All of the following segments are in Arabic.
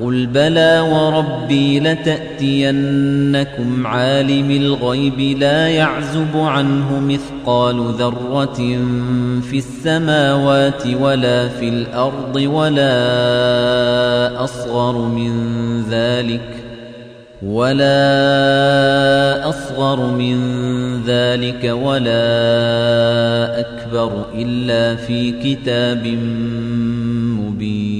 قل بلى وربي لتأتينكم عالم الغيب لا يعزب عنه مثقال ذرة في السماوات ولا في الأرض ولا أصغر من ذلك ولا أصغر من ذلك ولا أكبر إلا في كتاب مبين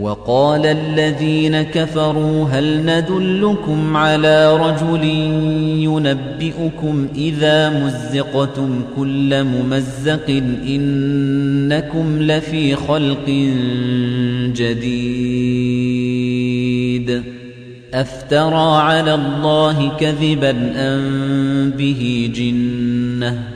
وقال الذين كفروا هل ندلكم على رجل ينبئكم إذا مزقتم كل ممزق إنكم لفي خلق جديد أفترى على الله كذبا أم به جنة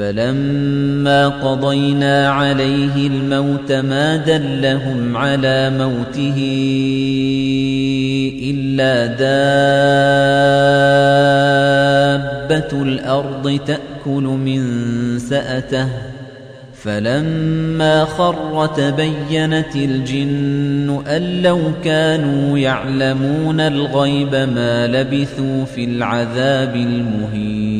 فلما قضينا عليه الموت ما دلهم على موته إلا دابة الأرض تأكل من سأته. فلما خر تبينت الجن أن لو كانوا يعلمون الغيب ما لبثوا في العذاب المهين.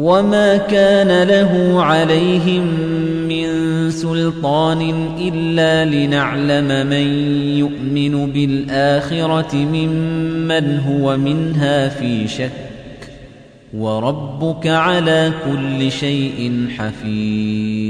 وما كان له عليهم من سلطان إلا لنعلم من يؤمن بالآخرة ممن هو منها في شك وربك على كل شيء حفيظ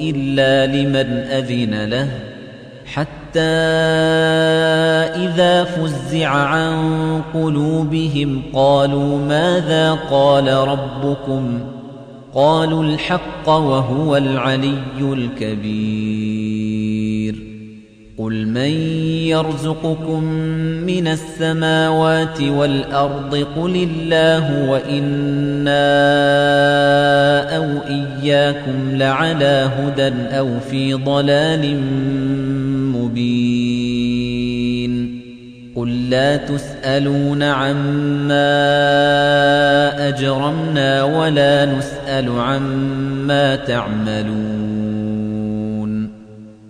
إلا لمن أذن له حتى إذا فزع عن قلوبهم قالوا ماذا قال ربكم؟ قالوا الحق وهو العلي الكبير. قل من يرزقكم من السماوات والأرض قل الله وإنا أو إياكم لعلى هدى أو في ضلال مبين قل لا تسألون عما أجرمنا ولا نسأل عما تعملون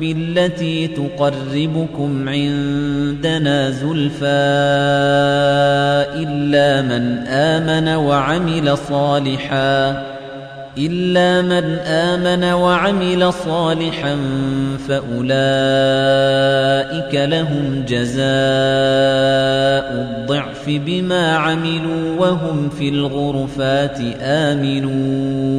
بالتي تقربكم عندنا زلفى إلا من آمن وعمل صالحا إلا من آمن وعمل صالحا فأولئك لهم جزاء الضعف بما عملوا وهم في الغرفات آمنون.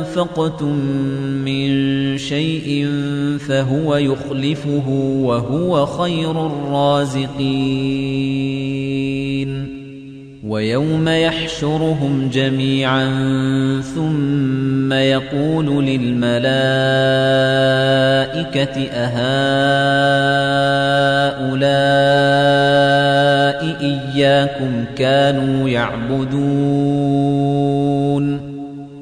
أنفقتم من شيء فهو يخلفه وهو خير الرازقين ويوم يحشرهم جميعا ثم يقول للملائكة أهؤلاء إياكم كانوا يعبدون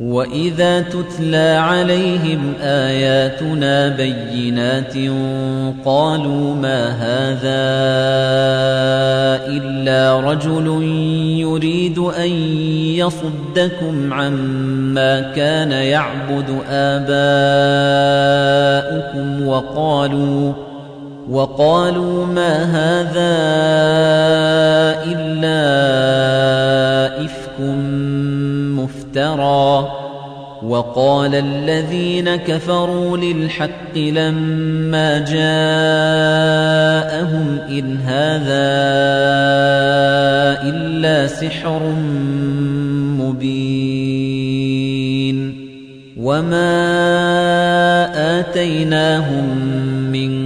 وَإِذَا تُتْلَى عَلَيْهِمْ آيَاتُنَا بَيِّنَاتٍ قَالُوا مَا هَذَا إِلَّا رَجُلٌ يُرِيدُ أَن يَصُدَّكُمْ عَمَّا كَانَ يَعْبُدُ آبَاؤُكُمْ وَقَالُوا وَقَالُوا مَا هَذَا إِلَّا إِفْكٌ افترى وقال الذين كفروا للحق لما جاءهم إن هذا إلا سحر مبين وما آتيناهم من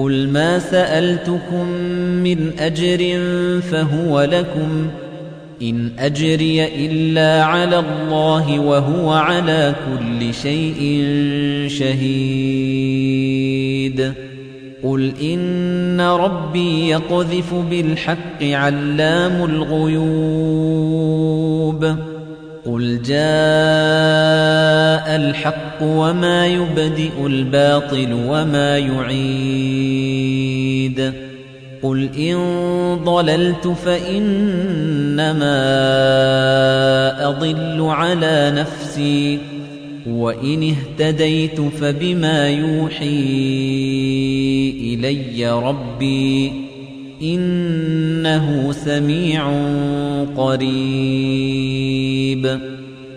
قل ما سألتكم من أجر فهو لكم إن أجري إلا على الله وهو على كل شيء شهيد قل إن ربي يقذف بالحق علام الغيوب قل جاء الحق وما يبدئ الباطل وما يعيد قل إن ضللت فإنما أضل على نفسي وإن اهتديت فبما يوحي إلي ربي إنه سميع قريب